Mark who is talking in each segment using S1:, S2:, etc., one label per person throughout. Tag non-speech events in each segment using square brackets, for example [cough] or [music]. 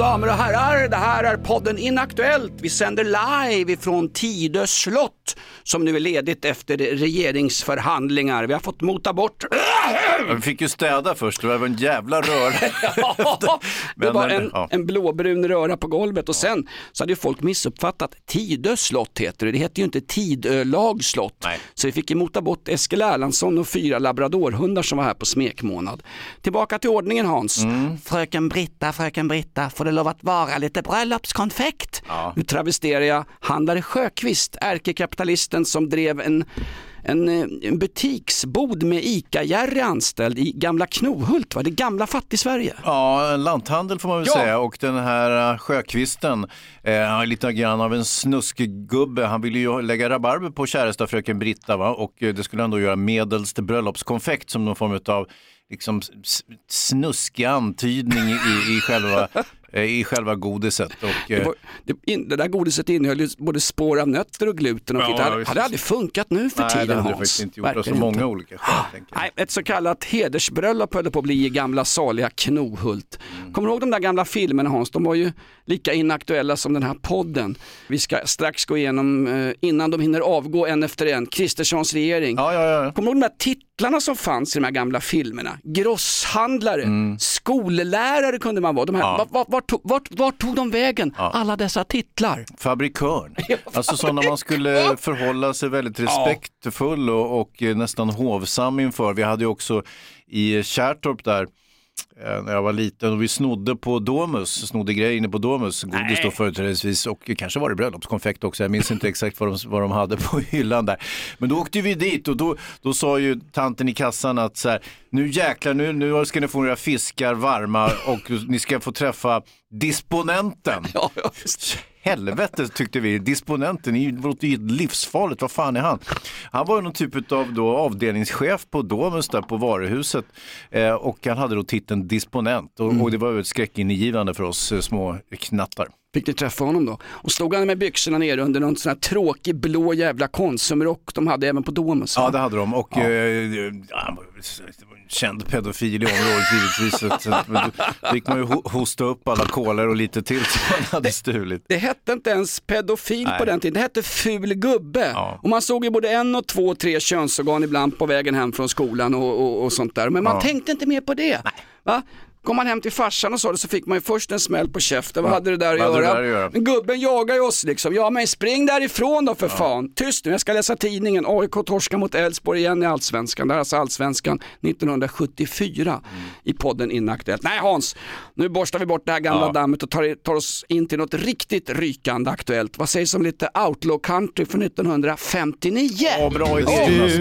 S1: Damer och herrar, det här är podden Inaktuellt. Vi sänder live ifrån Tidö slott som nu är ledigt efter regeringsförhandlingar. Vi har fått mota bort
S2: Ja, Vi fick ju städa först, det var en jävla röra. [laughs]
S1: det
S2: Men,
S1: var en,
S2: ja.
S1: en blåbrun röra på golvet och sen så hade ju folk missuppfattat. Tidö slott heter det, det heter ju inte Tidölag slott.
S2: Nej.
S1: Så vi fick ju mota bort Eskil Erlandsson och fyra labradorhundar som var här på smekmånad. Tillbaka till ordningen Hans.
S2: Mm.
S1: Fröken Britta, fröken Britta, får det lov att vara lite bröllopskonfekt?
S2: Ja.
S1: Nu travesterar jag handlare Sjöqvist, ärkekapitalisten som drev en en, eh, en butiksbod med ICA-Jerry anställd i gamla Knohult, va? det gamla fattig-Sverige.
S2: Ja, en lanthandel får man väl
S1: Ja.
S2: säga och den här uh, Sjökvisten, eh, han är lite grann av en snuskgubbe. Han ville ju lägga rabarber på käresta fröken Britta va? och eh, det skulle han då göra medelst bröllopskonfekt som någon form av liksom snuskig antydning i, i, själva, eh, [laughs] i själva godiset. Och,
S1: Det,
S2: eh,
S1: var, det, in, det där godiset innehöll ju både spår av nötter och gluten och
S2: Ja.
S1: Det hade, hade aldrig funkat nu för
S2: nej,
S1: tiden
S2: det hade
S1: Hans.
S2: faktiskt inte gjort av så många
S1: inte.
S2: olika skäl.
S1: Nej, ett så kallat hedersbröllop höll på att bli i gamla saliga Knohult.
S2: Mm.
S1: Kommer du ihåg de där gamla filmerna Hans? De var ju lika inaktuella som den här podden. Vi ska strax gå igenom, eh, innan de hinner avgå en efter en, Kristerssons regering.
S2: Ja, ja, ja.
S1: Kommer du ihåg de där titlarna som fanns i de här gamla filmerna? Grosshandlare, skollärare kunde man vara. De här,
S2: Mm. Ja.
S1: vart, vart, tog- vart, vart tog de vägen? Alla dessa titlar.
S2: Fabrikörn. [laughs] Alltså sådana man skulle förhålla sig väldigt respektfull och, och eh, nästan hovsam inför. Vi hade ju också i Kärrtorp där när jag var liten och vi snodde på Domus, snodde grejer inne på Domus, godis då företrädesvis och kanske var det bröllopskonfekt också, jag minns inte exakt vad de, vad de hade på hyllan där. Men då åkte vi dit och då, då sa ju tanten i kassan att så här, nu jäklar, nu, nu ska ni få några fiskar varma och ni ska få träffa disponenten. [laughs]
S1: Ja, ja.
S2: Helvete tyckte vi, disponenten, det låter ju livsfarligt, vad fan är han? Han var ju någon typ av då avdelningschef på Domus där på varuhuset. Eh, och han hade då titeln disponent. Och, och det var ju ett skräckingivande för oss eh, små knattar.
S1: Fick ni träffa honom då? Och stod han med byxorna nere under någon sån här tråkig blå jävla konsumrock de hade även på Domus?
S2: Ja det hade de och eh, ja, han var en känd pedofil i området givetvis. Då fick man ju ho- hosta upp alla kolor och lite till som man hade stulit.
S1: Det hette inte ens pedofil på
S2: Nej.
S1: den tiden, det hette ful gubbe.
S2: Ja.
S1: Och man såg ju både en och två tre könsorgan ibland på vägen hem från skolan och, och, och sånt där. Men man
S2: Ja.
S1: tänkte inte mer på det. Va? Kom man hem till farsan och sa det så fick man ju först en smäll på käften. Vad hade det där att,
S2: Vad hade det
S1: göra?
S2: där att göra?
S1: Men gubben jagar ju oss liksom. Ja men spring därifrån då för fan. Tyst nu, jag ska läsa tidningen. AIK torskar mot Elfsborg igen i Allsvenskan. Det här är alltså Allsvenskan 1974
S2: Mm.
S1: i podden Inaktuellt. Nej Hans, nu borstar vi bort det här gamla
S2: Ja.
S1: dammet och tar, tar oss in till något riktigt rykande aktuellt. Vad sägs om lite outlaw country från 1959?
S2: Ja, bra idé Jonas.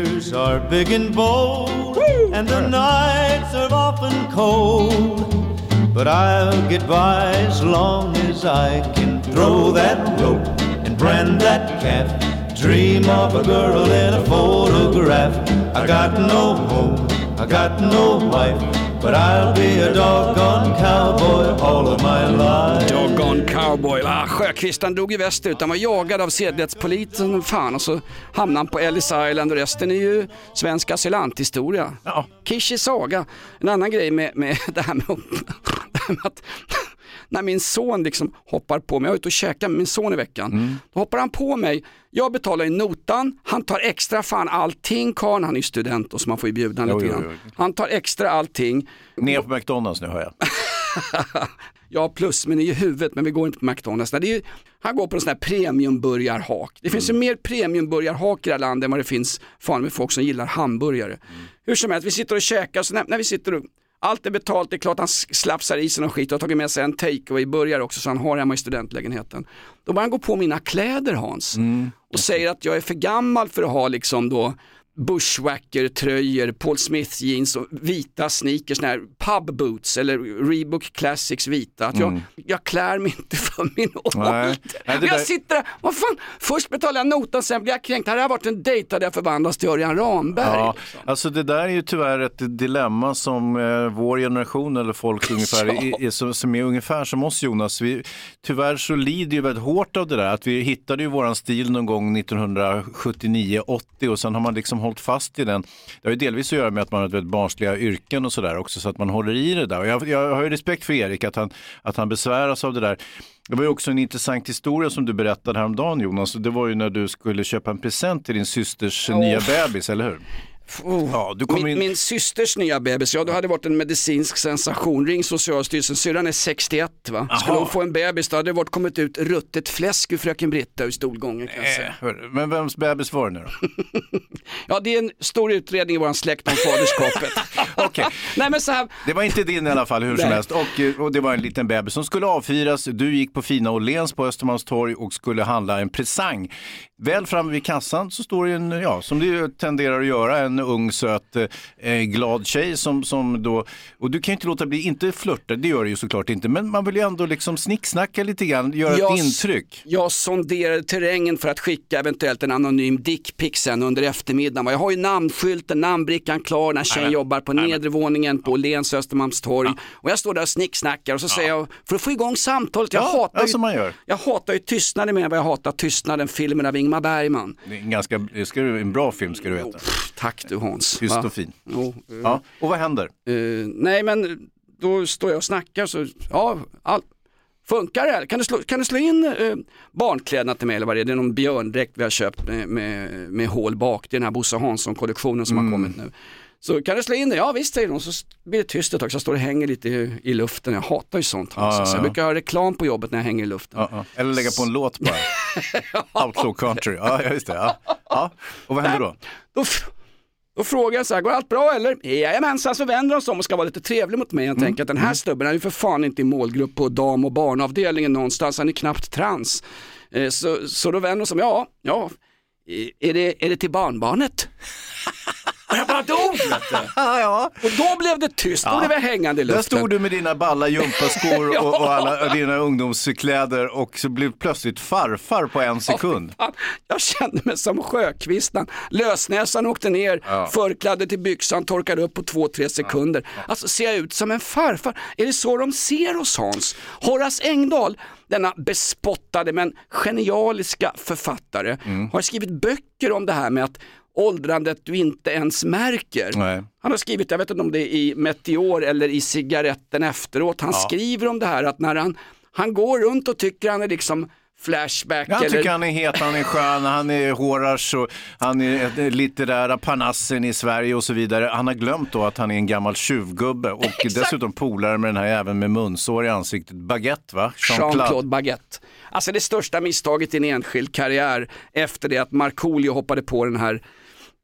S3: And cold. But I'll get by as long as I can throw that rope and brand that calf. Dream of a girl in a photograph. I got no home, I got no wife, but I'll be a doggone cowboy all of my life.
S1: Doggone cowboy. Ah, Sjöqvist han drog ju västerut, han var jagad av sedlighetspolisen fan och så hamnade han på Ellis Island och resten är ju svensk asylanthistoria.
S2: Ja.
S1: Kishi saga. En annan grej med, med det här med, det här med att när min son liksom hoppar på mig, jag var ute och käkade med min son i veckan, då hoppar han på mig, jag betalar ju notan, han tar extra fan allting, karln, han är ju student och så man får ju bjuda
S2: Jo,
S1: lite grann.
S2: jo.
S1: Han tar extra allting,
S2: Ner på McDonalds nu hör jag. [laughs]
S1: Ja, plus men i huvudet, men vi går inte på McDonalds. Nej, ju, han går på en sån här premiumburgarhak. Det finns ju mer premiumburgarhak i det här landet än vad det finns fan med folk som gillar hamburgare. Hur som helst, vi sitter och käkar, så när, när vi sitter och allt är betalt, det är klart han slafsar i sig någon skit och har tagit med sig en takeaway burgare också så han har hemma i studentlägenheten. Då börjar han gå på mina kläder Hans och säger att jag är för gammal för att ha liksom då bushwacker-tröjor, Paul Smith jeans och vita sneakers, här pub boots eller Reebok Classics vita. Att jag, jag klär mig inte för min ålder.
S2: Det
S1: jag
S2: där-
S1: sitter där, vad fan, först betalar jag notan, sen blir jag kränkt. Hade jag varit en dejt hade jag förvandlats till Örjan Ramberg.
S2: Ja,
S1: liksom.
S2: alltså det där är ju tyvärr ett dilemma som eh, vår generation eller folk [laughs] ungefär,
S1: Ja.
S2: är, är, som, som är ungefär som oss Jonas. Vi, tyvärr så lider ju väldigt hårt av det där. Att vi hittade ju våran stil någon gång 1979-80 och sen har man liksom hållit fast i den. Det har ju delvis att göra med att man har ett barnsliga yrken och sådär också så att man håller i det där. Och jag, jag har ju respekt för Erik att han, att han besväras av det där. Det var ju också en intressant historia som du berättade häromdagen Jonas. Det var ju när du skulle köpa en present till din systers nya bebis, eller hur?
S1: Oh.
S2: Ja, du
S1: min,
S2: in...
S1: min systers nya bebis, ja det hade varit en medicinsk sensation. Ring Socialstyrelsen, syrran är 61 va. Skulle
S2: Aha.
S1: hon få en bebis då hade det varit kommit ut ruttet fläsk ur fröken Britta ur stolgången kan jag säga.
S2: Eh, hörru, Men vems bebis var det nu då? [laughs]
S1: Ja det är en stor utredning i våran släkt om faderskapet. [laughs]
S2: Okej,
S1: Nej men så här,
S2: det var inte din i alla fall hur som helst. Och, eh, och det var en liten bebis som skulle avfyras. Du gick på fina Åhléns på Östermalmstorg och skulle handla en presang. Väl framme vid kassan så står det en, ja, som det tenderar att göra, en ung söt eh, glad tjej som, som då, och du kan ju inte låta bli, inte flörta, det gör det ju såklart inte, men man vill ju ändå liksom snicksnacka lite grann, göra
S1: Jag
S2: ett intryck.
S1: Jag sonderade terrängen för att skicka eventuellt en anonym dickpic sen under eftermiddagen. Jag har ju namnskylten, namnbrickan klar när tjejen jobbar på nedre våningen på Åhléns Östermalmstorg. Och jag står där och snicksnackar och så säger jag, för att få igång samtalet, jag,
S2: Ja,
S1: hatar
S2: ja,
S1: ju,
S2: som man gör.
S1: jag hatar ju tystnaden mer än vad jag hatar tystnaden, filmen av Ingmar Bergman.
S2: Det är en, ganska, ska, du- en bra film ska du veta.
S1: Pff, Tack du Hans.
S2: Tyst
S1: Va?
S2: och fin.
S1: Jo, eh,
S2: Ja. Och vad händer?
S1: eh, nej men då står jag och snackar så, ja, all, funkar det? här? Kan du slå, kan du slå in eh, barnkläderna till mig eller vad det är? Det är någon björndräkt vi har köpt med, med, med hål bak. Det är den här Bosse Hansson-kollektionen som har kommit nu. Så kan du slå in det? Ja visst säger hon. Så blir det tyst ett tag så jag står och hänger lite i, i luften. Jag hatar ju sånt.
S2: Ja, ja,
S1: Så jag
S2: ja.
S1: brukar ha reklam på jobbet när jag hänger i luften.
S2: Ja, ja. Eller lägga på en låt bara. [laughs] Outlaw country. Ja, just det. Ja. Och vad händer då?
S1: Då, då frågar jag så här, går allt bra eller? Jajamensan, så vänder de sig om och ska vara lite trevlig mot mig. Jag
S2: Mm.
S1: tänker att den här snubben är ju för fan inte i målgrupp på dam och barnavdelningen någonstans, han är knappt trans. Eh, Så, så då vänder de sig om, ja, ja, är det, är det till barnbarnet? [laughs] Och jag bara dog. [laughs]
S2: Ja, ja.
S1: Och då blev det tyst, då blev jag hängande i
S2: Där
S1: luften.
S2: stod du med dina balla gympaskor [laughs] och, och alla dina ungdomskläder och så blev plötsligt farfar på en sekund.
S1: Fan, Jag kände mig som Sjökvistan. Lösnäsan åkte ner, förklädde till byxan, torkade upp på två, tre sekunder. Alltså ser jag ut som en farfar? Är det så de ser oss Hans? Horace Engdahl, denna bespottade men genialiska författare,
S2: Mm.
S1: har skrivit böcker om det här med att åldrandet du inte ens märker.
S2: Nej.
S1: Han har skrivit, jag vet inte om det är i Meteor eller i cigaretten efteråt, han skriver om det här att när han, han går runt och tycker han är liksom Flashback
S2: Jag
S1: eller
S2: tycker han är het, han är skön, han är Horace och han är litterära panassen i Sverige och så vidare. Han har glömt då att han är en gammal tjuvgubbe och dessutom polare med den här även med munsår i ansiktet. Baguette va?
S1: Jean-Claude Baguette. Alltså det största misstaget i en enskild karriär efter det att Markoolio hoppade på den här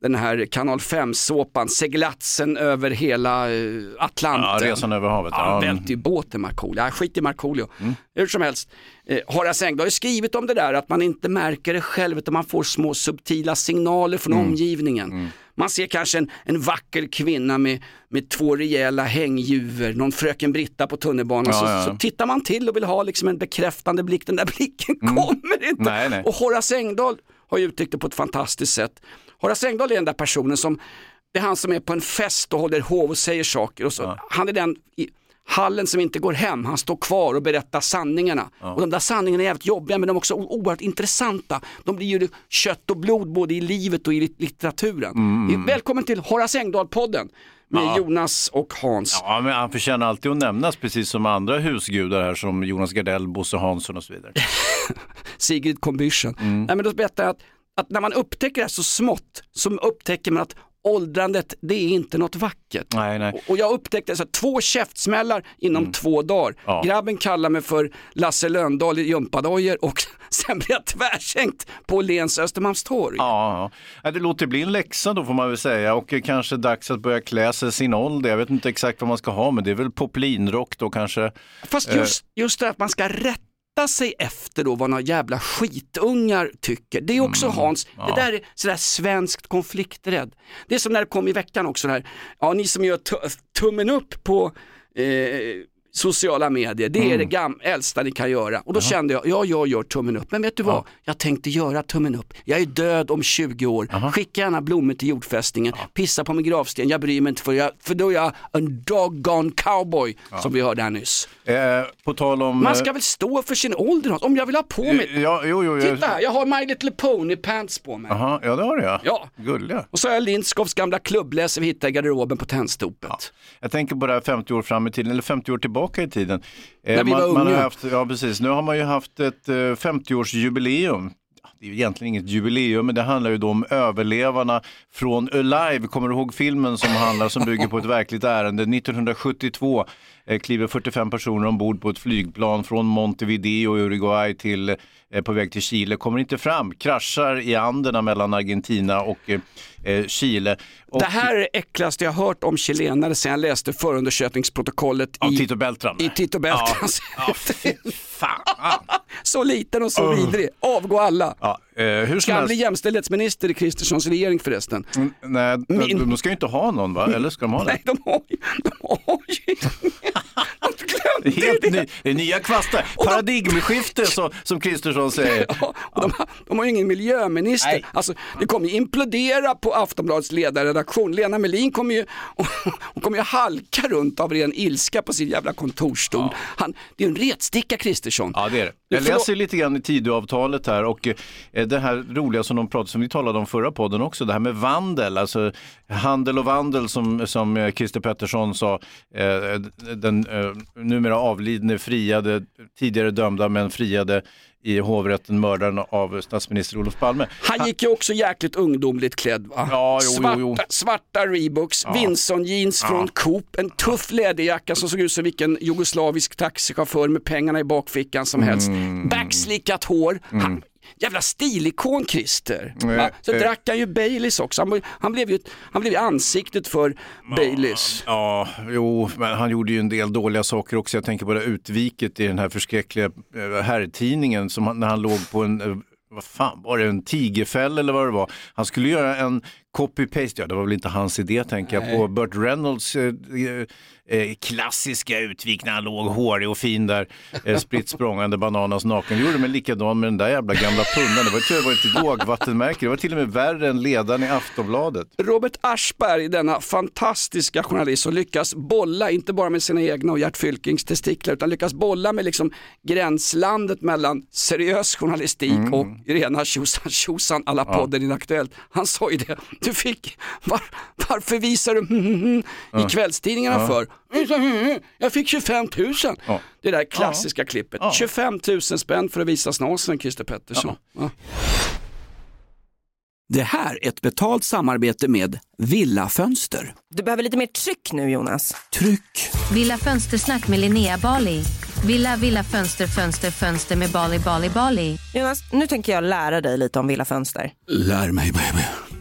S1: den här kanal 5-såpan, seglatsen över hela eh, Atlanten.
S2: Ja, resan över havet.
S1: Ja, han
S2: mm.
S1: välte ju båten Markoolio. Ja, skit i Markoolio. Hur som helst, eh, Horace Engdahl har ju skrivit om det där att man inte märker det själv utan man får små subtila signaler från
S2: Mm.
S1: omgivningen. Man ser kanske en, en vacker kvinna med, med två rejäla hängdjuvor, någon fröken Britta på tunnelbanan.
S2: Ja,
S1: så,
S2: ja.
S1: så tittar man till och vill ha liksom en bekräftande blick. Den där blicken kommer inte.
S2: Mm. Nej, nej.
S1: Och Horace Engdahl har ju uttryckt det på ett fantastiskt sätt. Horace Engdahl är den där personen som, det är han som är på en fest och håller hov och säger saker. Och så, Han är den i hallen som inte går hem, han står kvar och berättar sanningarna. Och de där sanningarna är jävligt jobbiga men de är också oerhört intressanta. De blir ju kött och blod både i livet och i lit- litteraturen.
S2: Mm.
S1: Välkommen till Horace Engdahl-podden med Jonas och Hans.
S2: Ja, men han förtjänar alltid att nämnas precis som andra husgudar här som Jonas Gardell, Bosse Hansson och så vidare. [laughs]
S1: Sigrid Combüchen.
S2: Mm.
S1: Nej, men då berättar jag att, att när man upptäcker det här så smått så upptäcker man att åldrandet det är inte något vackert.
S2: Nej, nej.
S1: Och- jag upptäckte så här, två käftsmällar inom två dagar.
S2: Mm. Ja.
S1: Grabben kallar mig för Lasse Lönndahl i gympadojor och [laughs] sen blir jag tvärsänkt på Åhléns Östermalmstorg.
S2: Ja, ja. Det låter bli en läxa då får man väl säga och eh, kanske dags att börja klä sig sin ålder. Jag vet inte exakt vad man ska ha men det är väl poplinrock då kanske.
S1: Fast
S2: Eh.
S1: just, just det att man ska rätta rätta sig efter då vad några jävla skitungar tycker. Det är också Hans, det där är sådär svenskt konflikträdd. Det är som när det kom i veckan också, där, ja ni som gör tu- tummen upp på eh, sociala medier, det är det gam- äldsta ni kan göra. Och då kände jag, ja jag gör tummen upp, men vet du vad? Jag tänkte göra tummen upp. Jag är död om 20 år, skicka gärna blommor till jordfästningen, pissa på min gravsten, jag bryr mig inte för, jag, för då är jag en doggone cowboy, som vi hörde här nyss.
S2: Eh, på tal om...
S1: Man ska väl stå för sin ålder, om jag vill ha på mig,
S2: eh, Ja, jo, jo.
S1: titta här, jag har My Little Pony pants på mig.
S2: Aha, ja, det har du ja.
S1: Ja.
S2: Gulliga.
S1: Och så har jag Lindskows gamla klubbläser vi hittade i garderoben på Tennstopet.
S2: Jag tänker på det här 50 år fram i tiden, eller 50 år tillbaka i tiden. Eh,
S1: När vi
S2: man,
S1: var
S2: man har
S1: unga.
S2: haft, ja, precis. Nu har man ju haft ett eh, 50-årsjubileum. Ja, Det är egentligen inget jubileum, men det handlar ju då om överlevarna från Alive. Kommer du ihåg filmen som handlar, som bygger på ett verkligt ärende? 1972 eh, kliver 45 personer ombord på ett flygplan från Montevideo i Uruguay till, eh, på väg till Chile, kommer inte fram, kraschar i Anderna mellan Argentina och eh, eh, Chile. Och,
S1: Det här är det äckligaste jag hört om chilenare sen jag läste förundersökningsprotokollet
S2: Ja,
S1: i,
S2: Tito Beltran.
S1: i Tito Beltrans.
S2: Ja, fy fan. [laughs]
S1: så liten och så vidrig. Avgå alla.
S2: Ja, eh, hur som
S1: Ska
S2: helst.
S1: bli jämställdhetsminister i Kristerssons regering förresten?
S2: Mm, Nej,
S1: Min-
S2: de, de ska ju inte ha någon va? Eller ska de ha det?
S1: Nej, de har ju, de har ju de
S2: Helt
S1: det.
S2: ny, det är nya kvastar. Paradigmskifte som, som Kristersson säger.
S1: Ja, de, har- de har ju ingen miljöminister.
S2: Nej.
S1: Alltså, det kommer ju implodera på Aftonbladets ledarredaktion. Lena Melin kommer ju, hon kommer ju halka runt av ren ilska på sin jävla kontorsstol. Han, det är en retsticka Kristersson.
S2: Ja, det är det. Jag läser lite grann i Tidöavtalet här och eh, det här roliga som de pratade som vi talade om förra podden också, det här med vandel, alltså handel och vandel som, som eh, Christer Pettersson sa, eh, den numera avlidne friade, tidigare dömda men friade i hovrätten mördaren av statsminister Olof Palme.
S1: Han gick ju också jäkligt ungdomligt klädd va?
S2: Ja, jo, jo,
S1: svarta,
S2: jo.
S1: svarta Reeboks, Vinson jeans från Coop, en tuff läderjacka som såg ut som vilken jugoslavisk taxichaufför med pengarna i bakfickan som helst.
S2: Mm.
S1: Backslickat hår. Han, jävla stilikon Christer. Va?
S2: Eh,
S1: Så
S2: eh.
S1: drack han ju Baileys också. Han, han, blev ju, han blev ju ansiktet för Baileys.
S2: Ja, jo, men han gjorde ju en del dåliga saker också. Jag tänker på det utviket i den här förskräckliga eh, herrtidningen som han, när han låg på en, eh, vad fan var det, en tigerfäll eller vad det var. Han skulle göra en copy-paste, ja det var väl inte hans idé tänker jag, på Burt Reynolds eh, eh, klassiska utvik när han låg hårig och fin där, eh, spritt språngande bananas naken. Gjorde men likadan med den där jävla gamla punnan. Det var, jag var ett lågvattenmärke. Det var till och med värre än ledaren i Aftonbladet.
S1: Robert Aschberg, denna fantastiska journalist som lyckas bolla, inte bara med sina egna och Gert Fylkings testiklar, utan lyckas bolla med liksom gränslandet mellan seriös journalistik och rena tjosan tjosan alla podden Inaktuellt. Han sa ju det, du fick, var, varför visar du [laughs] i kvällstidningarna för? Jag fick 25 000.
S2: Ja.
S1: Det där klassiska klippet. 25 000 spänn för att visa snasen, Christer Pettersson. Ja. Det här är ett betalt samarbete med Villa Fönster.
S4: Du behöver lite mer tryck nu Jonas.
S1: Tryck!
S5: Villa Fönstersnack med Linnea Bali. Villa, villa, fönster, fönster, fönster med Bali, Bali, Bali.
S4: Jonas, nu tänker jag lära dig lite om Villa Fönster.
S1: Lär mig baby.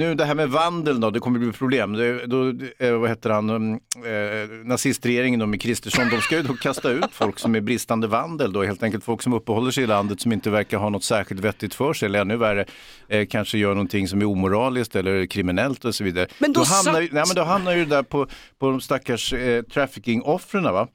S2: Nu det här med vandel då, det kommer bli problem. Det, då, eh, vad heter han, um, eh, nazistregeringen då med Kristersson, de ska ju då kasta ut folk som är bristande vandel då, helt enkelt folk som uppehåller sig i landet som inte verkar ha något särskilt vettigt för sig eller ännu värre, eh, kanske gör någonting som är omoraliskt eller kriminellt och så vidare.
S1: Men då
S2: hamnar,
S1: satt-
S2: ju, nej, men då hamnar ju det där på, på de stackars eh, trafficking-offren va.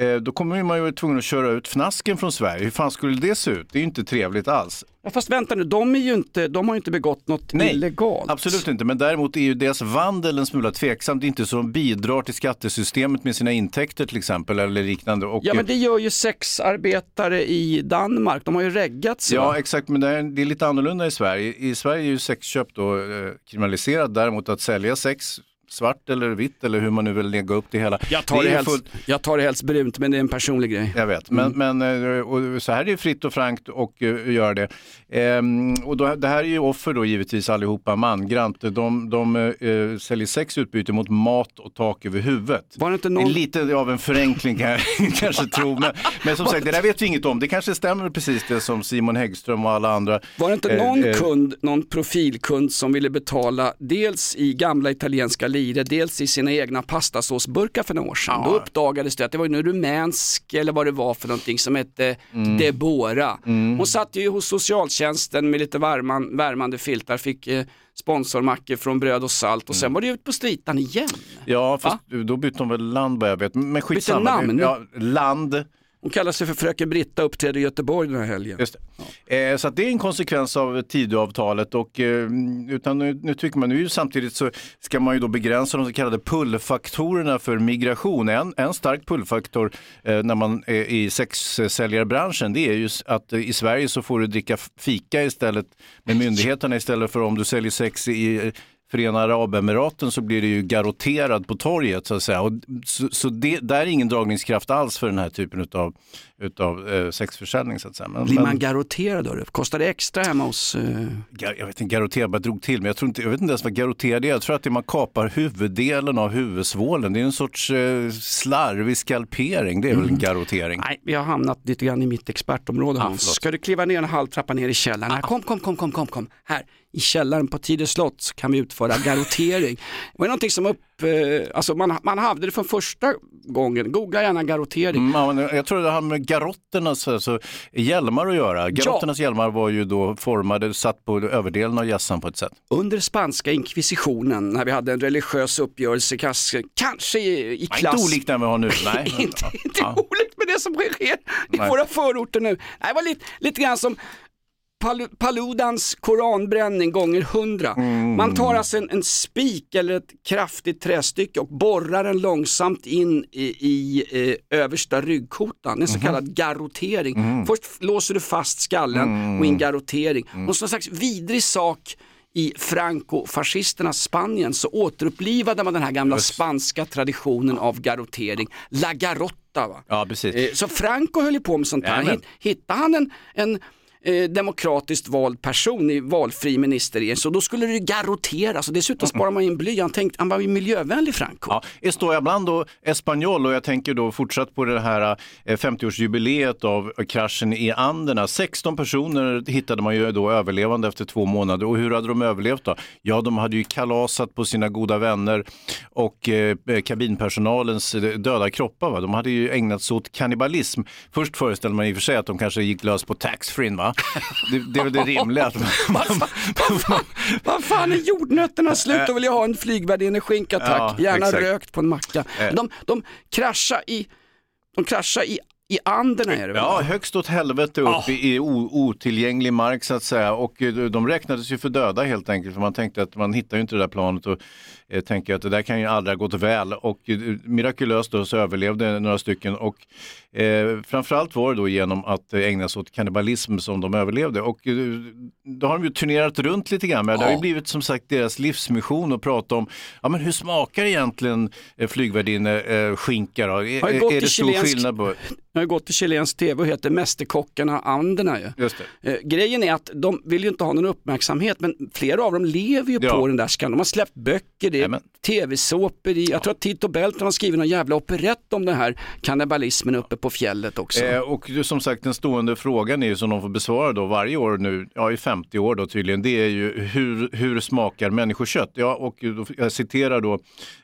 S2: Eh, då kommer man ju vara tvungen att köra ut fnasken från Sverige. Hur fan skulle det se ut? Det är ju inte trevligt alls.
S1: Ja, fast vänta nu, de, inte, de har ju inte begått något illegalt.
S2: Absolut inte, men däremot är ju deras vandel en smula tveksam. Det är inte så de bidrar till skattesystemet med sina intäkter till exempel eller liknande. Och,
S1: Ja men det gör ju sexarbetare i Danmark, de har ju reggats.
S2: Ja
S1: va?
S2: exakt, men det är, det är lite annorlunda i Sverige. I Sverige är ju sexköp då eh, kriminaliserat, däremot att sälja sex svart eller vitt eller hur man nu vill lägga upp det hela.
S1: jag, tar det
S2: är
S1: helst,
S2: fullt-
S1: jag tar det helst brunt men det är en personlig grej.
S2: Jag vet, men, men eh, så här är det fritt och frankt och uh, göra det. Ehm, och då, det här är ju offer då givetvis allihopa mangrant. De, de eh, säljer sex utbyte mot mat och tak över huvudet.
S1: Var det inte
S2: Det
S1: någon...
S2: är lite av en förenkling kan [laughs] jag kanske tro. Men, men som sagt, det där vet vi inget om. Det kanske stämmer precis det som Simon Häggström och alla andra.
S1: Var det inte
S2: eh,
S1: någon
S2: eh,
S1: kund, någon profilkund som ville betala dels i gamla italienska lire, dels i sina egna pastasåsburkar för några år sedan.
S2: Ja.
S1: Då uppdagades det att det var en rumänsk eller vad det var för någonting som hette
S2: Mm.
S1: Debora. Hon satt ju hos socialtjänsten med lite värman, värmande filtar, fick eh, sponsormackor från bröd och salt och sen var det ut på stritan igen.
S2: Ja, fast då bytte de väl land vad jag vet. Men skitsamma.
S1: namn?
S2: Ja, land.
S1: Hon kallar sig för fröken Britta och uppträder i Göteborg den här helgen.
S2: Just det. Eh, så att det är en konsekvens av Tidöavtalet och eh, utan nu, nu tycker man nu samtidigt så ska man ju då begränsa de så kallade pullfaktorerna för migration. En, en stark pullfaktor eh, när man är i sexsäljarbranschen det är ju att eh, i Sverige så får du dricka fika istället med myndigheterna istället för om du säljer sex i eh, Förenade Arabemiraten så blir det ju garotterad på torget så att säga. Och, så så det, där är ingen dragningskraft alls för den här typen av utav eh, sexförsäljning så att säga. Men,
S1: Blir
S2: men-
S1: man garotterad då? Kostar det extra hemma hos... Eh...
S2: Jag vet inte, garotterad bara drog till, men jag, tror inte, jag vet inte ens vad garotterad är. Jag tror att det är man kapar huvuddelen av huvudsvålen. Det är en sorts eh, slarvig skalpering, det är väl en garotering.
S1: Nej, vi har hamnat lite grann i mitt expertområde
S2: Ah,
S1: Hans. Ska du kliva ner en halv trappa ner i källaren? Här, kom, kom, kom, kom, kom, kom. Här, i källaren på Tidö slott så kan vi utföra garotering. Det var någonting som upp, alltså man, man hade det från första gången. Googla gärna garotering.
S2: Mm, ja, jag tror det har med garotternas alltså, hjälmar att göra. Garotternas hjälmar var ju då formade, satt på överdelen av hjässan på ett sätt.
S1: Under spanska inkvisitionen när vi hade en religiös uppgörelse, kanske, i, i
S2: Ja,
S1: klass.
S2: Inte olikt den vi har nu. [laughs] Nej.
S1: inte inte
S2: Ja.
S1: olikt med det som sker i
S2: Nej.
S1: våra förorter nu. Det var lite, lite grann som Pal- Paludans koranbränning gånger hundra.
S2: Mm.
S1: Man tar alltså en, en spik eller ett kraftigt trästycke och borrar den långsamt in i, i eh, översta ryggkotan, en så
S2: Mhm.
S1: kallad garrotering.
S2: Mm.
S1: Först låser du fast skallen och i en garrotering.
S2: Mm.
S1: Och som slags vidrig sak i Franco-fascisternas Spanien så återupplivade man den här gamla spanska traditionen av garrotering, la garotta. Va?
S2: Ja, precis.
S1: Eh, Så Franco höll ju på med sånt. Hitt- Hittade han en, en eh, demokratiskt vald person i valfri ministerregering så då skulle det garroteras och dessutom sparar man in bly. Han, tänkte, han var ju miljövänlig Franco.
S2: Ja, Estoy Hablando Espanyol och jag tänker då fortsatt på det här eh, 50-årsjubileet av kraschen i Anderna. 16 personer hittade man ju då överlevande efter två månader och hur hade de överlevt då? Ja, de hade ju kalasat på sina goda vänner och eh, kabinpersonalens eh, döda kroppar. Va? De hade ju ägnat sig åt kannibalism. Först föreställde man i och för sig att de kanske gick lös på taxfree va? Det, det är väl det [laughs] rimliga. Att
S1: Vad fan, vad [laughs] fan, vad fan är jordnötterna slut? Då vill jag ha en flygvärdinneskinka tack,
S2: Ja,
S1: gärna
S2: exakt.
S1: rökt på en macka.
S2: Eh.
S1: De, de kraschade i de kraschade i, i Anderna är det väl?
S2: Ja, högst åt helvete upp i, i o, otillgänglig mark så att säga. Och eh, de räknades ju för döda helt enkelt. För man tänkte att man hittar ju inte det där planet och eh, tänker att det där kan ju aldrig ha gått väl. Och eh, mirakulöst då så överlevde några stycken. Och eh, framförallt var det då genom att eh, ägna sig åt kannibalism som de överlevde. Och eh, då har de ju turnerat runt lite grann. Men det har ju blivit som sagt deras livsmission att prata om ja, men hur smakar egentligen eh, flygvärdinne eh, skinka då? Är, är det stor
S1: chilensk-
S2: skillnad på? [laughs]
S1: Jag har gått till chilensk tv och heter Mästerkockarna Anderna ju.
S2: Just.
S1: Eh, grejen är att de vill ju inte ha någon uppmärksamhet men flera av dem lever ju
S2: Ja.
S1: på den där skandalen. De har släppt böcker, det är tv-såpor, jag tror att Tito Belton har skrivit någon jävla operett om den här kannibalismen uppe på fjället också.
S2: Eh, och som sagt den stående frågan är ju som de får besvara då varje år nu, ja i 50 år då tydligen, det är ju hur, hur smakar människokött? Ja, och då, jag citerar då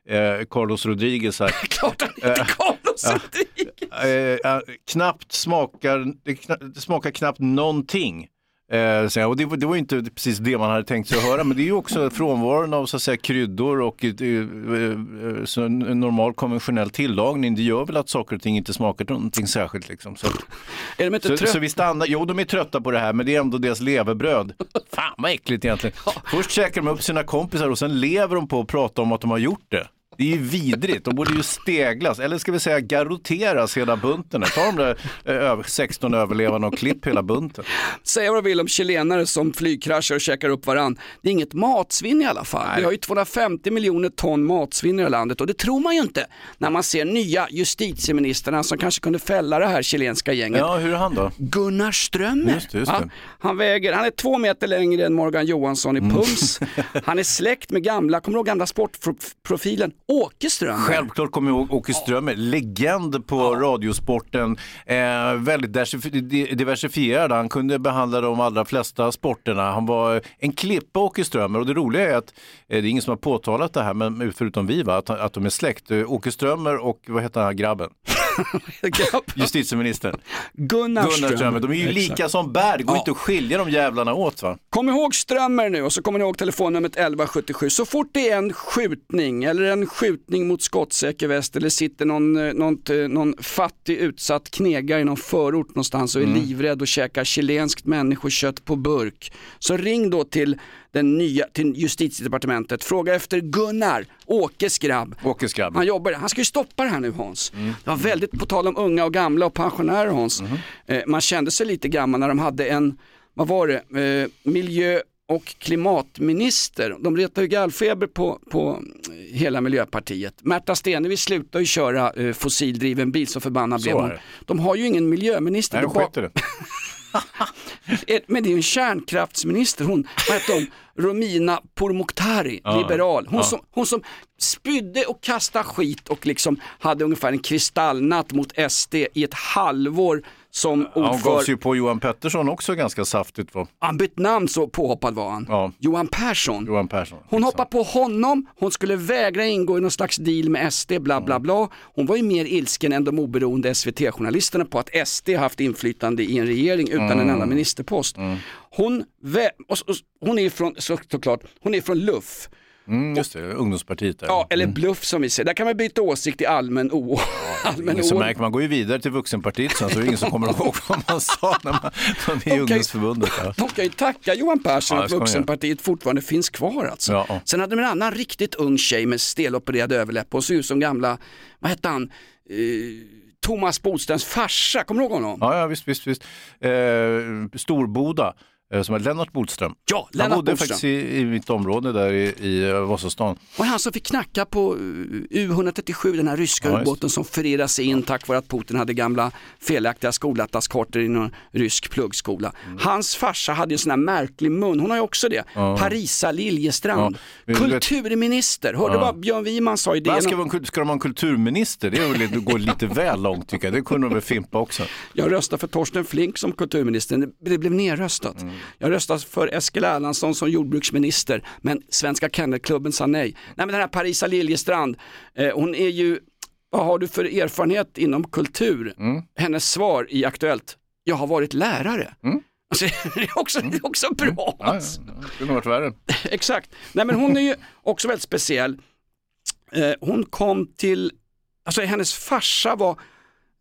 S2: eh, Carlos Rodriguez här. [laughs]
S1: Klart han inte Carlos [laughs]
S2: Rodriguez! Eh, eh, knappt smakar, det, kna, det smakar knappt någonting. Eh, och det, var- det var inte precis det man hade tänkt sig att höra, men det är ju också [laughs] frånvaron av så att säga, kryddor och eh, eh, normal konventionell tillagning. Det gör väl att saker och ting inte smakar någonting särskilt. Liksom. Så, [laughs]
S1: är de inte
S2: så,
S1: trött-
S2: så vi stannar, jo de är trötta på det här, men det är ändå deras levebröd. Fan vad äckligt egentligen. [laughs] Först käkar de upp sina kompisar och sen lever de på att prata om att de har gjort det. Det är ju vidrigt, de borde ju steglas, eller ska vi säga garroteras hela bunten. Ta de där eh, över 16 överlevande och klipp hela bunten.
S1: Säga vad du vill om chilenare som flygkraschar och käkar upp varann. Det är inget matsvinn i alla fall. Vi har ju 250 miljoner ton matsvinn i det landet och det tror man ju inte när man ser nya justitieministrarna som kanske kunde fälla det här chilenska gänget.
S2: Ja, hur är han då?
S1: Gunnar Strömmer.
S2: Just det, just det.
S1: Ja, han väger, han är två meter längre än Morgan Johansson i
S2: Mm.
S1: pums. [laughs] Han är släkt med gamla, kommer du ihåg gamla sportprofilen Åke Strömmer?
S2: Självklart kommer jag ihåg Åke Strömmer, legend på radiosporten, eh, väldigt diversif- di- diversifierad. Han kunde behandla de allra flesta sporterna. Han var en klippa Åke Strömmer och det roliga är att eh, det är ingen som har påtalat det här, men förutom vi, va, att, att de är släkt. Eh, Åke Strömmer och vad heter här grabben? Justitieministern.
S1: Gunnar,
S2: Gunnar Strömmer. De är ju
S1: Exakt.
S2: lika som bär, det går
S1: Ja.
S2: inte att skilja de jävlarna åt va?
S1: Kom ihåg Strömmer nu och så kommer ni ihåg telefonnumret 1177. Så fort det är en skjutning eller en skjutning mot skottsäker väst eller sitter någon, eh, någon, eh, någon fattig utsatt knegare i någon förort någonstans och är
S2: Mm.
S1: livrädd och käkar chilenskt människokött på burk. Så ring då till den nya, till justitiedepartementet, fråga efter Gunnar, Åkes grabb.
S2: Åkes grabb.
S1: Han jobbar, han ska ju stoppa det här nu Hans.
S2: Mm.
S1: Det var väldigt, på tal om unga och gamla och pensionärer Hans,
S2: Mm-hmm.
S1: eh, man kände sig lite gammal när de hade en, vad var det, eh, miljö och klimatminister. De retar ju gallfeber på, på hela Miljöpartiet. Märta Stenevi slutar ju köra eh, fossildriven bil, så förbannad blev hon. De har ju ingen miljöminister.
S2: Nej,
S1: De
S2: skiter det. [laughs]
S1: Eh, Men det är ju en kärnkraftsminister, hon, vad hette hon, Romina Pourmokhtari,
S2: Ja,
S1: liberal. Hon,
S2: ja.
S1: som, hon som spydde och kastade skit och liksom hade ungefär en kristallnatt mot SD i ett halvår som
S2: Ja, Hon gav
S1: ordförande.
S2: sig ju på Johan Pettersson också ganska saftigt. Va?
S1: Han bytt namn så påhoppad var han.
S2: Ja.
S1: Johan Persson.
S2: Johan Persson.
S1: Hon hoppade på honom, hon skulle vägra ingå i någon slags deal med SD, bla bla bla. Hon var ju mer ilsken än de oberoende SVT-journalisterna på att SD haft inflytande i en regering utan en
S2: Mm.
S1: enda ministerpost. Hon, och, och, hon är från, så, såklart, hon är från LUF.
S2: Mm, just det, ungdomspartiet där.
S1: Ja, eller bluff som vi säger. Där kan man byta åsikt i allmän o... [laughs] allmän
S2: Ingen som märker, man går ju vidare till vuxenpartiet sen så är det ingen som kommer ihåg vad man sa när man var med i ungdomsförbundet. Ja.
S1: De kan ju tacka Johan Persson
S2: Ja,
S1: att Vuxenpartiet fortfarande finns kvar alltså.
S2: Ja.
S1: Sen hade de en annan riktigt ung tjej med stelopererad överläpp och såg ut som gamla, vad hette han, eh, Thomas Bodströms farsa, kommer du ihåg honom?
S2: Ja, ja visst, visst, visst. Eh, Storboda, som är Lennart Bodström.
S1: Ja,
S2: Han
S1: Lennart
S2: bodde
S1: Bodström.
S2: faktiskt i, i mitt område där i, i eh, Vasastan.
S1: Och han som fick knacka på eh, U137, den här ryska
S2: Ja,
S1: ubåten som förirrade sig in tack vare att Putin hade gamla felaktiga skolatlaskartor i någon rysk pluggskola. Hans farsa hade en sån här märklig mun, hon har ju också det.
S2: Ja.
S1: Parisa Liljestrand,
S2: Ja, du
S1: kulturminister. Hörde
S2: Ja.
S1: vad Björn Wiman sa i DN?
S2: ska, ska de ha en kulturminister? Det är väl lite, går lite väl långt tycker jag. Det kunde de väl fimpa också.
S1: Jag röstade för Torsten Flink som kulturminister, det, det blev nerröstat.
S2: Mm.
S1: Jag röstade för Eskil Erlandsson som jordbruksminister, men Svenska Kennelklubben sa nej. Nej men den här Parisa Liljestrand, eh, hon är ju, vad har du för erfarenhet inom kultur?
S2: Mm.
S1: Hennes svar i Aktuellt, jag har varit lärare. Alltså, [laughs] det, är också, det är också bra.
S2: Mm. Ja, ja, ja. Det kunde varit värre. [laughs]
S1: Exakt. Nej men hon är ju också väldigt speciell. Eh, hon kom till, alltså hennes farsa var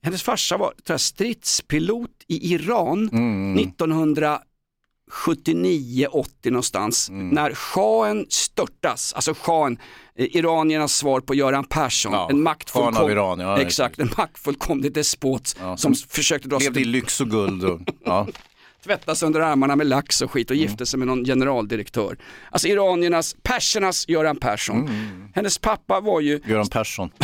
S1: hennes farsa var tror jag, stridspilot i Iran
S2: Mm.
S1: 1979-80 någonstans
S2: Mm.
S1: när shahen störtas, alltså shahen, eh, iraniernas svar på Göran Persson,
S2: Ja,
S1: en maktfullkom-
S2: shahen av Iran, ja,
S1: exakt, en maktfullkomlig despot
S2: Ja,
S1: som
S2: som
S1: försökte dra sig
S2: Levde i lyx och guld. Och, [laughs] ja.
S1: tvätta sig under armarna med lax och skit och
S2: Mm.
S1: gifte sig med någon generaldirektör. Alltså iraniernas, persernas Göran Persson.
S2: Mm.
S1: Hennes pappa var ju,
S2: Göran Persson. [laughs]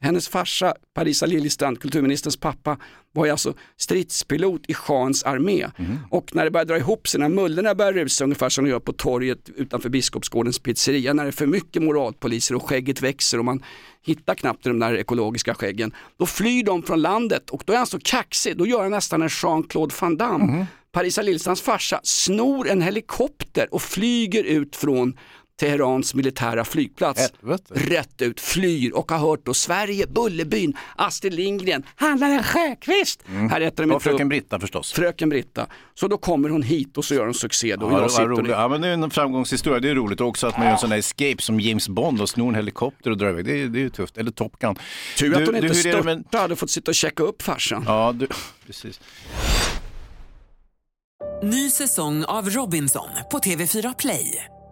S1: hennes farsa, Parisa Liljestrand, kulturministerns pappa, var ju alltså stridspilot i shahens armé.
S2: Mm.
S1: Och när det börjar dra ihop sig, när mullorna börjar rusa ungefär som de gör på torget utanför Biskopsgårdens pizzeria, när det är för mycket moralpoliser och skägget växer och man hittar knappt de där ekologiska skäggen, då flyr de från landet och då är han så kaxig, då gör han nästan en Jean-Claude Van Damme.
S2: Mm.
S1: Parisa Liljestrands farsa snor en helikopter och flyger ut från Teherans militära flygplats.
S2: Helvete.
S1: Rätt ut, flyr och har hört då Sverige, Bullerbyn, Astrid Lindgren, Handlaren Sjöqvist. Här äter de
S2: Och fröken
S1: upp.
S2: Britta förstås.
S1: Fröken Britta. Så då kommer hon hit och så gör hon succé. Då.
S2: Ja,
S1: jag
S2: roligt. ja, men det är en framgångshistoria, det är roligt. Och också att man gör en sån där escape som James Bond och snor en helikopter och drar iväg. Det är, det är ju tufft. Eller Top Gun.
S1: Tur att hon inte störtade, hade fått sitta och checka upp farsan.
S2: Ja, du, precis.
S6: Ny säsong av Robinson på TV4 Play.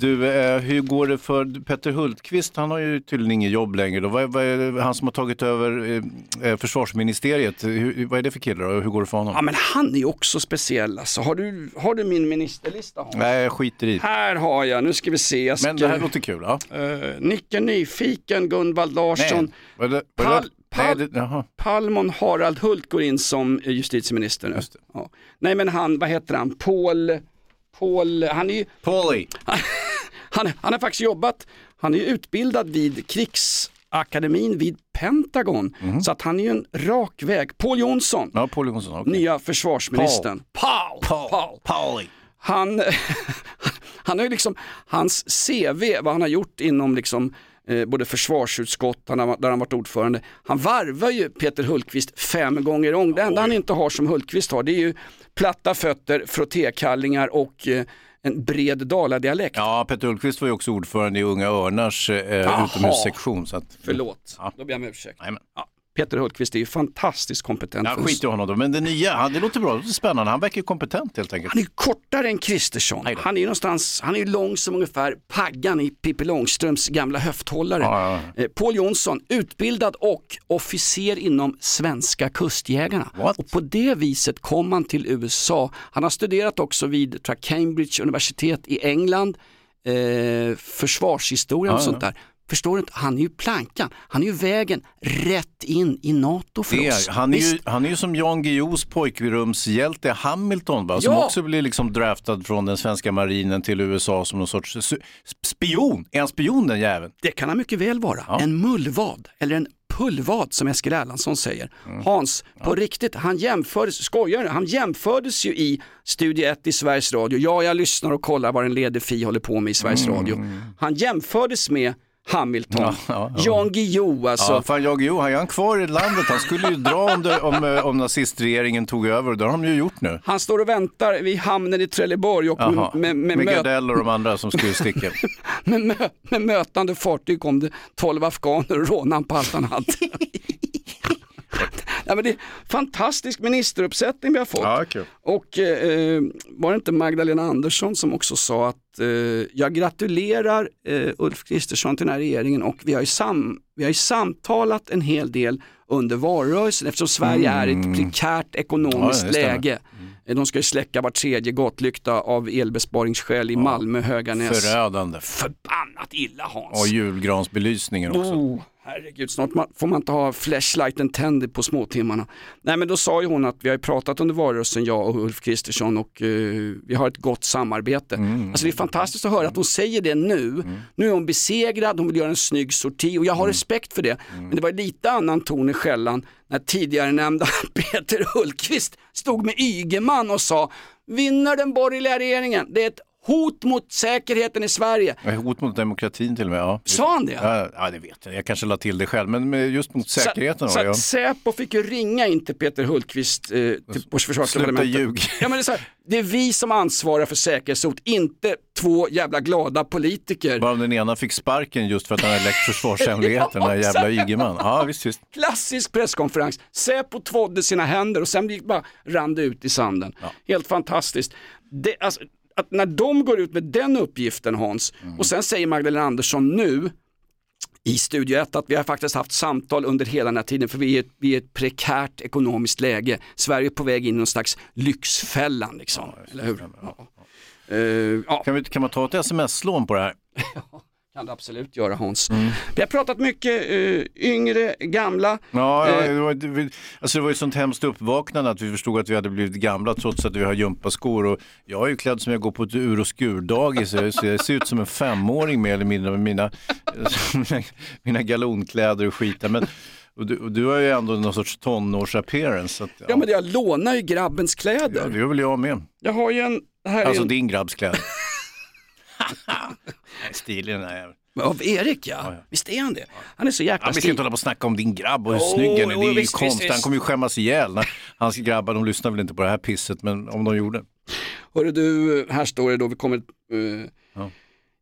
S2: Du, eh, hur går det för Petter Hultqvist? Han har ju tydligen inget jobb längre. Då. Vad, vad är det, han som har tagit över eh, eh, försvarsministeriet, hur, vad är det för kille då? Hur går det för honom?
S1: Ja men han är ju också speciell alltså. Har du, har du min ministerlista? Hans?
S2: Nej, jag skiter i.
S1: Här har jag, nu ska vi se. Ska,
S2: Men det här låter kul. Ja.
S1: Eh, Nicke Nyfiken, Gunvald Larsson,
S2: Nej,
S1: Pall,
S2: det? Nej.
S1: Palmon Harald Hult går in som eh, justitieminister nu. Ja. Nej men han, vad heter han, Paul, Paul, han är ju,
S2: Paulie. [laughs]
S1: han, han har faktiskt jobbat, han är utbildad vid krigsakademin vid Pentagon. Så att han är ju en rak väg. Paul Jonsson,
S2: Ja, Paul Jonsson. okej.
S1: nya försvarsministern. Paul, Paul, Paul.
S2: Paulie.
S1: Han, [laughs] han har ju liksom, hans CV, vad han har gjort inom liksom eh, både försvarsutskott, han har, där han varit ordförande. Han varvar ju Peter Hultqvist fem gånger om. Det enda han inte har som Hultqvist har det är ju platta fötter, frottékallingar och eh, en bred daladialekt.
S2: Ja, Peter Hultqvist var ju också ordförande i Unga Örnars eh, utomhussektion. Så att,
S1: Förlåt,
S2: Ja.
S1: då ber jag om ursäkt. Ja, Peter Hultqvist är ju fantastiskt kompetent.
S2: Ja, skit i honom då. Men det nya, ja, det låter bra, det låter spännande. Han verkar ju kompetent helt enkelt.
S1: Han är kortare än Kristersson. Han är ju någonstans, han är ju lång som ungefär Paggan i Pippi Långstrumps gamla höfthållare.
S2: Ja,
S1: Eh, Paul Jonsson, utbildad och officer inom svenska kustjägarna.
S2: What?
S1: Och på det viset kom han till USA. Han har studerat också vid Cambridge universitet i England, eh, försvarshistoria och
S2: Ja,
S1: sånt där. Förstår du inte? Han är ju plankan, han är ju vägen rätt in i NATO för
S2: Det
S1: oss.
S2: är, han, är ju, han är ju som Jan Guillous pojkrumshjälte Hamilton, va? som
S1: Ja.
S2: också blir liksom draftad från den svenska marinen till USA som någon sorts spion. Är han spion den jäveln?
S1: Det kan han mycket väl vara.
S2: Ja.
S1: En mullvad eller en pullvad som Eskil Erlandsson säger.
S2: Mm.
S1: Hans, på riktigt, han jämfördes, skojar? Han jämfördes ju i Studio 1 i Sveriges Radio. Ja, jag lyssnar och kollar vad en ledig fi håller på med i Sveriges Radio. Han jämfördes med Hamilton.
S2: Ja, ja, ja.
S1: Jan Guillou alltså.
S2: Ja, fan Jan Guillou, han är han kvar i landet. Han skulle ju dra om, det, om, eh, om nazistregeringen tog över och det har de ju gjort nu.
S1: Han står och väntar vid hamnen i Trelleborg och med, med, med,
S2: Med Gardell och de andra som skulle sticka. [laughs]
S1: med, mö- med mötande fartyg kom det 12 afghaner och rånade han på hade. [laughs] [laughs] ja, men det är fantastisk ministeruppsättning vi har fått.
S2: Ja, kul.
S1: Och eh, var det inte Magdalena Andersson som också sa att eh, jag gratulerar eh, Ulf Kristersson till den här regeringen och vi har, ju sam, vi har ju samtalat en hel del under valrörelsen eftersom Sverige är i ett prekärt
S2: Mm. Ja,
S1: ekonomiskt
S2: stämmer.
S1: läge. Eh, De ska ju släcka var tredje gatlykta av elbesparingsskäl i Malmö, Höganäs.
S2: Förödande.
S1: Förbannat illa Hans.
S2: Och julgransbelysningen också.
S1: Oh, herregud, snart ma- får man inte ha flashlighten tänd på småtimmarna. Nej men då sa ju hon att vi har pratat under valrörelsen, jag och Ulf Kristersson och eh, vi har ett gott samarbete. Alltså det är fantastiskt att höra att hon säger det nu. Nu är hon besegrad, hon vill göra en snygg sorti och jag har respekt för det. Men det var lite annan ton i skällan när tidigare nämnda [laughs] Peter Hultqvist stod med Ygeman och sa vinner den borgerliga regeringen, det är ett hot mot säkerheten i Sverige.
S2: Ja, Hot mot demokratin till och med. Ja.
S1: Sa han det?
S2: Ja, ja, det vet jag. Jag kanske la till det själv, men just mot säkerheten.
S1: Så, så
S2: då, ja.
S1: att Säpo fick ju ringa in till Peter Hultqvist eh, till på försvarsdepartementet.
S2: Sluta ljug.
S1: Ja, men det, är så här, det är vi som ansvarar för säkerhetshot, inte två jävla glada politiker.
S2: Bara den ena fick sparken just för att han hade läckt försvarshemligheten, den [laughs] där jävla Ygeman. Ja, visst, visst.
S1: Klassisk presskonferens. Säpo tvådde sina händer och sen gick bara rann det ut i sanden. Helt fantastiskt. Det, alltså, att när de går ut med den uppgiften Hans och sen säger Magdalena Andersson nu i Studio 1 att vi har faktiskt haft samtal under hela den här tiden för vi är, vi är ett prekärt ekonomiskt läge. Sverige är på väg in i någon slags lyxfällan liksom. Eller hur? Ja. Eh, ja.
S2: Kan, vi, kan man ta ett sms-lån på det här? [laughs]
S1: kan du absolut göra Hans. Vi har pratat mycket eh, yngre, gamla.
S2: Ja, ja
S1: Eh,
S2: det, var, det, alltså det var ju sånt hemskt uppvaknande att vi förstod att vi hade blivit gamla trots att vi har gympaskor. Och jag är ju klädd som jag går på ett ur och skurdagis. Jag, så jag ser ut som en femåring mer eller mindre med mina, mina, [laughs] mina galonkläder och skit. Men, och du, och du har ju ändå någon sorts tonårs-appearance. Ja,
S1: Ja men jag lånar ju grabbens kläder.
S2: det gör väl jag med.
S1: Jag har ju en, här är
S2: Alltså
S1: en,
S2: din grabbs kläder. Stilig den här jäveln.
S1: av Erik ja. Visst är han det? Han är så jäkla
S2: Ja, vi ska
S1: stilig.
S2: inte hålla på och snacka om din grabb och hur
S1: Jo,
S2: snygg han är. Det är ju
S1: visst,
S2: konstigt.
S1: visst,
S2: Han kommer ju skämmas ihjäl. När hans grabbar, de lyssnar väl inte på det här pisset, men om de gjorde.
S1: Hörru du, här står det då, vi kommer, eh,
S2: Ja.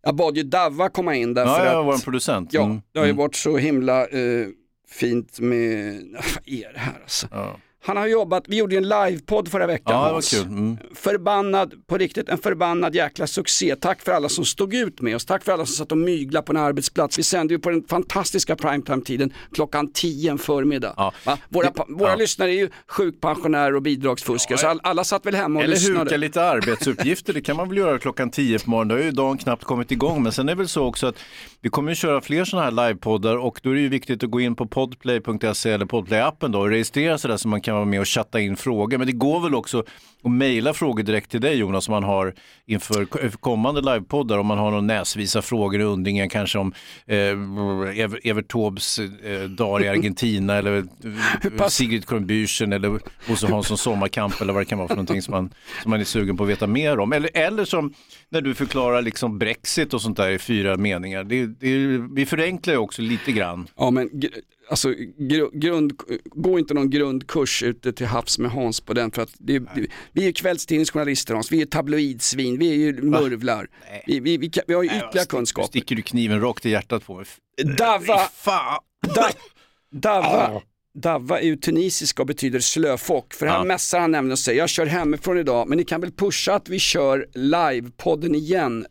S1: jag bad ju Davva komma in därför
S2: Ja, jag
S1: att
S2: var en producent.
S1: Ja,
S2: Mm.
S1: det har ju
S2: Mm.
S1: varit så himla eh, fint med, [laughs] vad är det här alltså?
S2: Ja.
S1: Han har jobbat, vi gjorde ju en livepodd förra veckan.
S2: Ja, det var kul. Mm.
S1: Förbannad, på riktigt, en förbannad jäkla succé. Tack för alla som stod ut med oss, tack för alla som satt och mygla på en arbetsplats. Vi sände ju på den fantastiska primetime-tiden klockan 10 en förmiddag.
S2: Ja.
S1: Våra, våra
S2: Ja.
S1: lyssnare är ju sjukpensionärer och bidragsfuskare, så all, alla satt väl hemma och
S2: Eller
S1: lyssnade.
S2: huka lite arbetsuppgifter, det kan man väl göra klockan 10 på morgonen. Då har ju dagen knappt kommit igång. Men sen är det väl så också att vi kommer ju köra fler sådana här livepoddar och då är det ju viktigt att gå in på podplay.se eller podplay-appen då och registrera sig där så man kan vara med och chatta in frågor. Men det går väl också att mejla frågor direkt till dig Jonas om man har inför k- kommande livepoddar om man har någon näsvisa frågor i undringen kanske om eh, Ever, Evert Taubes eh, dagar i Argentina eller eh, [laughs] Sigrid Kronbürsten eller Bosse Hanssons sommarkamp eller vad det kan vara för någonting som man, som man är sugen på att veta mer om. Eller, eller som när du förklarar liksom Brexit och sånt där i fyra meningar. Det, det, vi förenklar ju också lite grann.
S1: Ja men alltså, gr- grund, gå inte någon grundkurs ute till havs med Hans på den för att det, det, vi är kvällstidningsjournalister Hans, vi är tabloidsvin, vi är ju murvlar. Vi, vi, vi, vi har ju ytterligare kunskap.
S2: Sticker du kniven rakt i hjärtat på mig?
S1: Davva,
S2: Fan!
S1: da, Davva, Davva är ju tunisiska och betyder slöfock. För han
S2: Ja.
S1: mässar han nämligen och säger, jag kör hemifrån idag, men ni kan väl pusha att vi kör livepodden igen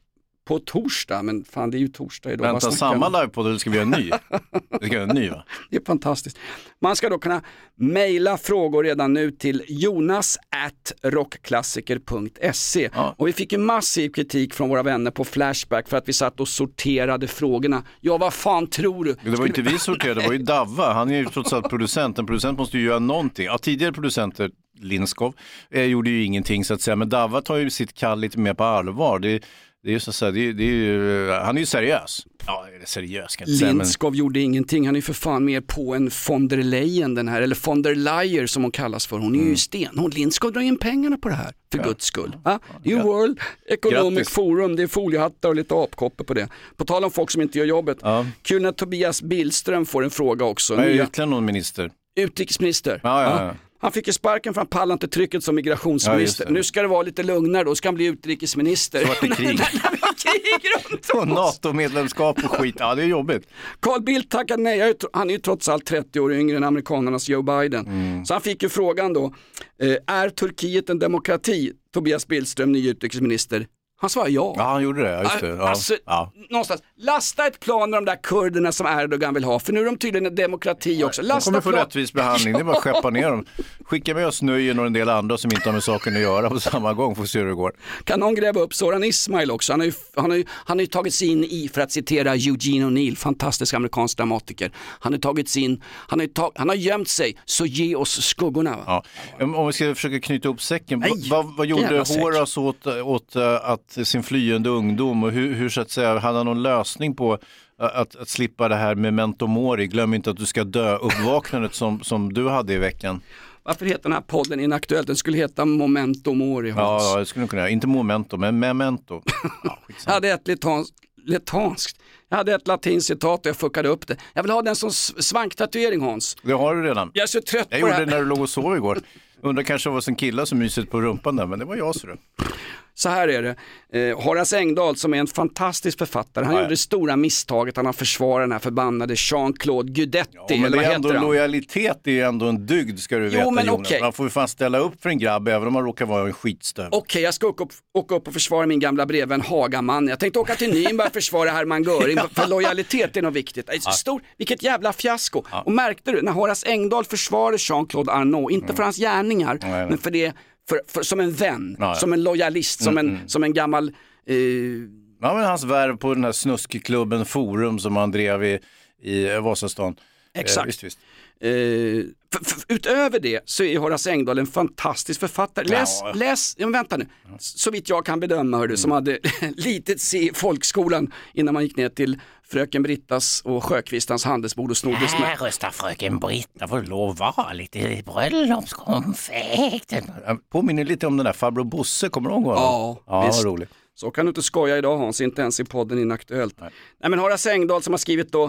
S1: på torsdag. Men fan det är ju torsdag idag.
S2: Vänta, samma livepodd eller ska vi göra en ny? [laughs] Vi ska göra en ny va?
S1: Det är fantastiskt. Man ska då kunna mejla frågor redan nu till jonas at rockklassiker.se. Och vi fick ju massiv kritik från våra vänner på Flashback för att vi satt och sorterade frågorna. Ja, vad fan tror du?
S2: Det var ju inte vi sorterade, det var ju [laughs] Davva. Han är ju trots allt producent. En producent måste ju göra någonting. Ja, tidigare producenter, Lindskov, eh, gjorde ju ingenting så att säga. Men Davva tar ju sitt kall lite mer på allvar. Det, det är ju så att säga, det, är- det är ju, han är ju seriös. Ja, seriös kan jag inte säga. Men...
S1: Gjorde ingenting, han är ju för fan mer på en von der Leyen den här, eller von der Leyen som hon kallas för. Hon är
S2: Mm.
S1: ju stenhård. Lindskov drar in pengarna på det här, för guds skull. Ja, det är ju World Economic
S2: Grattis.
S1: Forum, det är foliehattar och lite apkoppor på det. På tal om folk som inte gör jobbet, kul när Tobias Billström får en fråga också.
S2: Är ytterligare någon minister.
S1: utrikesminister.
S2: Ja, ja, ja.
S1: Han fick ju sparken för han pallade inte trycket som
S2: Ja,
S1: migrationsminister.
S2: det.
S1: nu ska det vara lite lugnare, då ska han bli utrikesminister.
S2: Så vart det krig. [laughs] Och NATO-medlemskap och skit, ja det är jobbigt.
S1: Carl Bildt tackade nej, han är ju trots allt 30 år yngre än amerikanernas Joe Biden.
S2: Mm.
S1: Så han fick ju frågan då, eh, är Turkiet en demokrati? Tobias Billström, ny utrikesminister. Han svarade ja.
S2: Ja, han gjorde det. Ja, just det. Ja.
S1: Alltså,
S2: ja.
S1: någonstans, lasta ett plan med de där kurderna som Erdogan vill ha, för nu är de tydligen en demokrati också.
S2: De
S1: Lasta
S2: kommer få
S1: plan-
S2: rättvis behandling, det är bara att skeppa ner dem. Skicka med oss Nöjen och en del andra som inte har med saken att göra på samma gång, får se hur det går.
S1: Kan någon gräva upp Soran Ismail också? Han har, ju, han, har ju, han har ju tagit sig in i, för att citera Eugene O'Neill, fantastisk amerikansk dramatiker, han har tagit sig in, han har, tag, han har gömt sig, så ge oss skuggorna.
S2: Ja. Om vi ska försöka knyta ihop säcken,
S1: Nej,
S2: vad, vad gjorde. Horace åt, åt äh, att sin flyende ungdom och hur, hur så att säga, hade han någon lösning på att, att slippa det här med mentomori, glöm inte att du ska dö, uppvaknandet som, som du hade i veckan?
S1: Varför heter den här podden Inaktuellt? Den skulle heta Momento Mori.
S2: Ja, ja, det skulle du kunna göra. Inte momento, men memento.
S1: Jag hade ett letans, letanskt, jag hade ett latinskt citat och jag fuckade upp det. Jag vill ha den som svanktatuering Hans.
S2: Det har du redan.
S1: Jag är så trött
S2: Jag
S1: på det
S2: gjorde
S1: här.
S2: det när du låg och sov igår. Undrar kanske vad som killar så mysigt på rumpan där, men det var jag så du.
S1: Så här är det, eh, Horace Engdahl som är en fantastisk författare, han
S2: Ja, ja.
S1: gjorde det stora misstaget han försvarar den här förbannade Jean-Claude Gudetti,
S2: Ja, men
S1: eller vad
S2: är ändå
S1: heter han?
S2: lojalitet är ändå en dygd ska du
S1: Jo,
S2: veta
S1: men
S2: Jonas.
S1: okej.
S2: Man får ju fan ställa upp för en grabb även om han råkar vara en skitstövel.
S1: Okej, jag ska åka upp, åka upp och försvara min gamla brevvän Hagaman. Jag tänkte åka till Nürnberg och försvara Hermann Göring, [laughs] för lojalitet är något viktigt. Ett Stor, vilket jävla fiasko. Och märkte du, när Horace Engdahl försvarade Jean-Claude Arnault, inte för hans gärningar,
S2: nej.
S1: men för det, för, för, som en vän,
S2: Ja, ja.
S1: som en lojalist, som,
S2: Mm,
S1: en,
S2: mm.
S1: som en gammal eh,
S2: Ja, men hans värv på den här snuskklubben Forum som han drev i, i eh, Vasastan.
S1: Exakt.
S2: Eh, visst, visst.
S1: Eh, för, för, utöver det så är Horace Engdahl en fantastisk författare. Läs,
S2: Ja.
S1: läs ja, vänta nu, så vitt jag kan bedöma hördu,
S2: Mm.
S1: som hade [laughs] litet C i folkskolan innan man gick ner till fröken Brittas och Sjökvistans handelsbord och snodde smör.
S7: Här röstar fröken Britta får lov vara lite bröllopskonfekt.
S2: Påminner lite om den där farbror Bosse, kommer du ihåg honom?
S1: Ja,
S2: ja
S1: visst.
S2: roligt.
S1: Så kan du inte skoja idag Hans, inte ens i podden Inaktuellt. Nej. Nej men Horace Engdahl som har skrivit då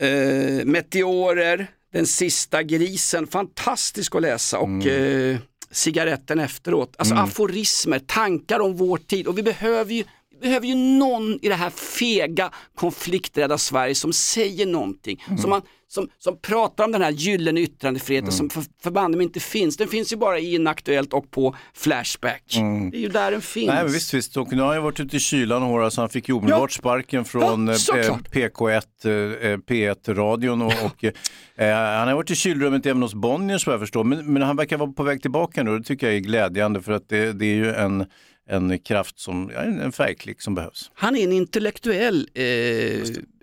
S1: eh, Meteorer, Den sista grisen, fantastisk att läsa och eh, Cigaretten efteråt. Alltså
S2: Mm.
S1: aforismer, tankar om vår tid och vi behöver ju behöver ju någon i det här fega konflikträdda Sverige som säger någonting. Som, man, som, som pratar om den här gyllene yttrandefriheten som för, förbanne mig inte finns. Den finns ju bara i Inaktuellt och på Flashback. Det är ju där den finns.
S2: Nej, men visst, visst. Och nu har han varit ute i kylan Horace, han fick ju omedelbart sparken från
S1: Ja,
S2: eh,
S1: såklart.
S2: PK1, eh, P1-radion och, och eh, han har varit i kylrummet även hos Bonniers vad jag förstår. Men, men han verkar vara på väg tillbaka nu och det tycker jag är glädjande för att det, det är ju en, en kraft som, ja, en en färgklick som behövs.
S1: Han är en intellektuell, eh,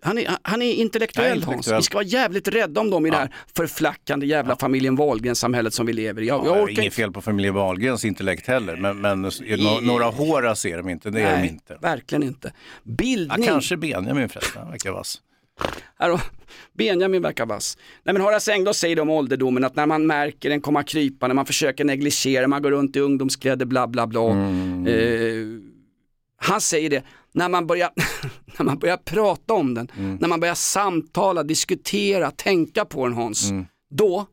S1: han, är, han är intellektuell,
S2: Ja, intellektuell.
S1: Hans. Vi ska vara jävligt rädda om dem i det här förflackande jävla familjen Wahlgren-samhället som vi lever i. Jag, jag
S2: Ja,
S1: orkar
S2: inget fel på familjen Wahlgrens intellekt heller, men, men no, några Horace är de inte, det är de
S1: Nej,
S2: inte.
S1: verkligen inte.
S2: Ja,
S1: Bildning.
S2: kanske Benjamin förresten, han verkar vass.
S1: Här Benjamin verkar vass. Nej men Horace Engdahl säger om ålderdomen att när man märker den komma krypa, när man försöker negligera, man går runt i ungdomskläder, bla bla bla.
S2: Mm.
S1: Eh, han säger det, när man börjar, [laughs] när man börjar prata om den,
S2: Mm.
S1: när man börjar samtala, diskutera, tänka på den Hans, då,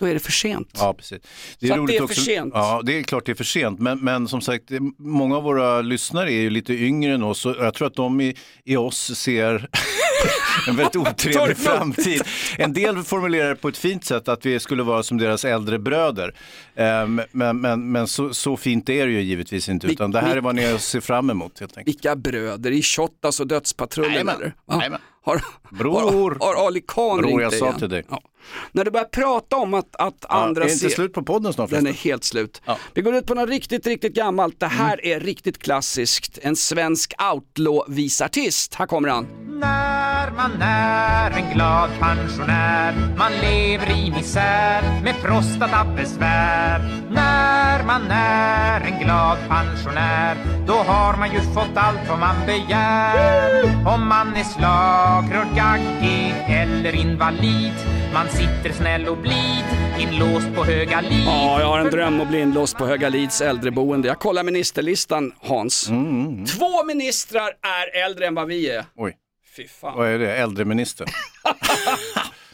S1: då är det för sent.
S2: Ja, precis.
S1: Så att det är för sent.
S2: Ja, det är klart det är för sent. Men, men som sagt, det- många av våra lyssnare är ju lite yngre än oss och jag tror att de i, i oss ser [laughs] [laughs] en väldigt otrevlig framtid. En del formulerar det på ett fint sätt att vi skulle vara som deras äldre bröder. Ehm, Men, men, men så, så fint är det ju givetvis inte, utan det här är vad ni ser fram emot helt enkelt.
S1: Vilka bröder i Shottaz och Dödspatrullen
S2: jajamän.
S1: Har,
S2: Bror.
S1: har, har Ali Khan
S2: Bror,
S1: ringt
S2: jag
S1: dig
S2: sa
S1: igen?
S2: till dig.
S1: Ja. När du börjar prata om att, att
S2: Ja,
S1: andra
S2: är det inte
S1: ser-
S2: slut på podden snart
S1: Den är helt slut. Vi går ut på något riktigt, riktigt gammalt. Det här
S2: Mm.
S1: är riktigt klassiskt. En svensk outlaw-visartist. Här kommer han.
S8: När man är en glad pensionär Man lever i misär med prostatabesvär När man är en glad pensionär Då har man ju fått allt vad man begär Om man är slagrörd, gaggig eller invalid Man sitter snäll och blid inlåst på höga liv
S1: Ja, jag har en dröm att bli inlåst på Höga Lids äldreboende. Jag kollar ministerlistan, Hans.
S2: Mm,
S1: Två ministrar är äldre än vad vi är.
S2: Oj.
S1: Fy fan.
S2: Vad är det? Äldreminister? [laughs]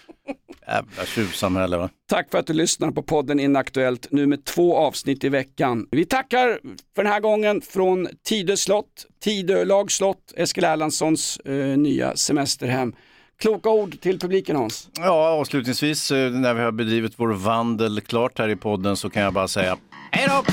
S2: Jävla tjuvsamhälle va?
S1: Tack för att du lyssnar på podden Inaktuellt, nu med två avsnitt i veckan. Vi tackar för den här gången från Tidö slott, Tidö lagslott, Eskil Erlandssons eh, nya semesterhem. Kloka ord till publiken Hans.
S2: Ja, avslutningsvis eh, när vi har bedrivit vår vandel klart här i podden så kan jag bara säga
S8: Hej då!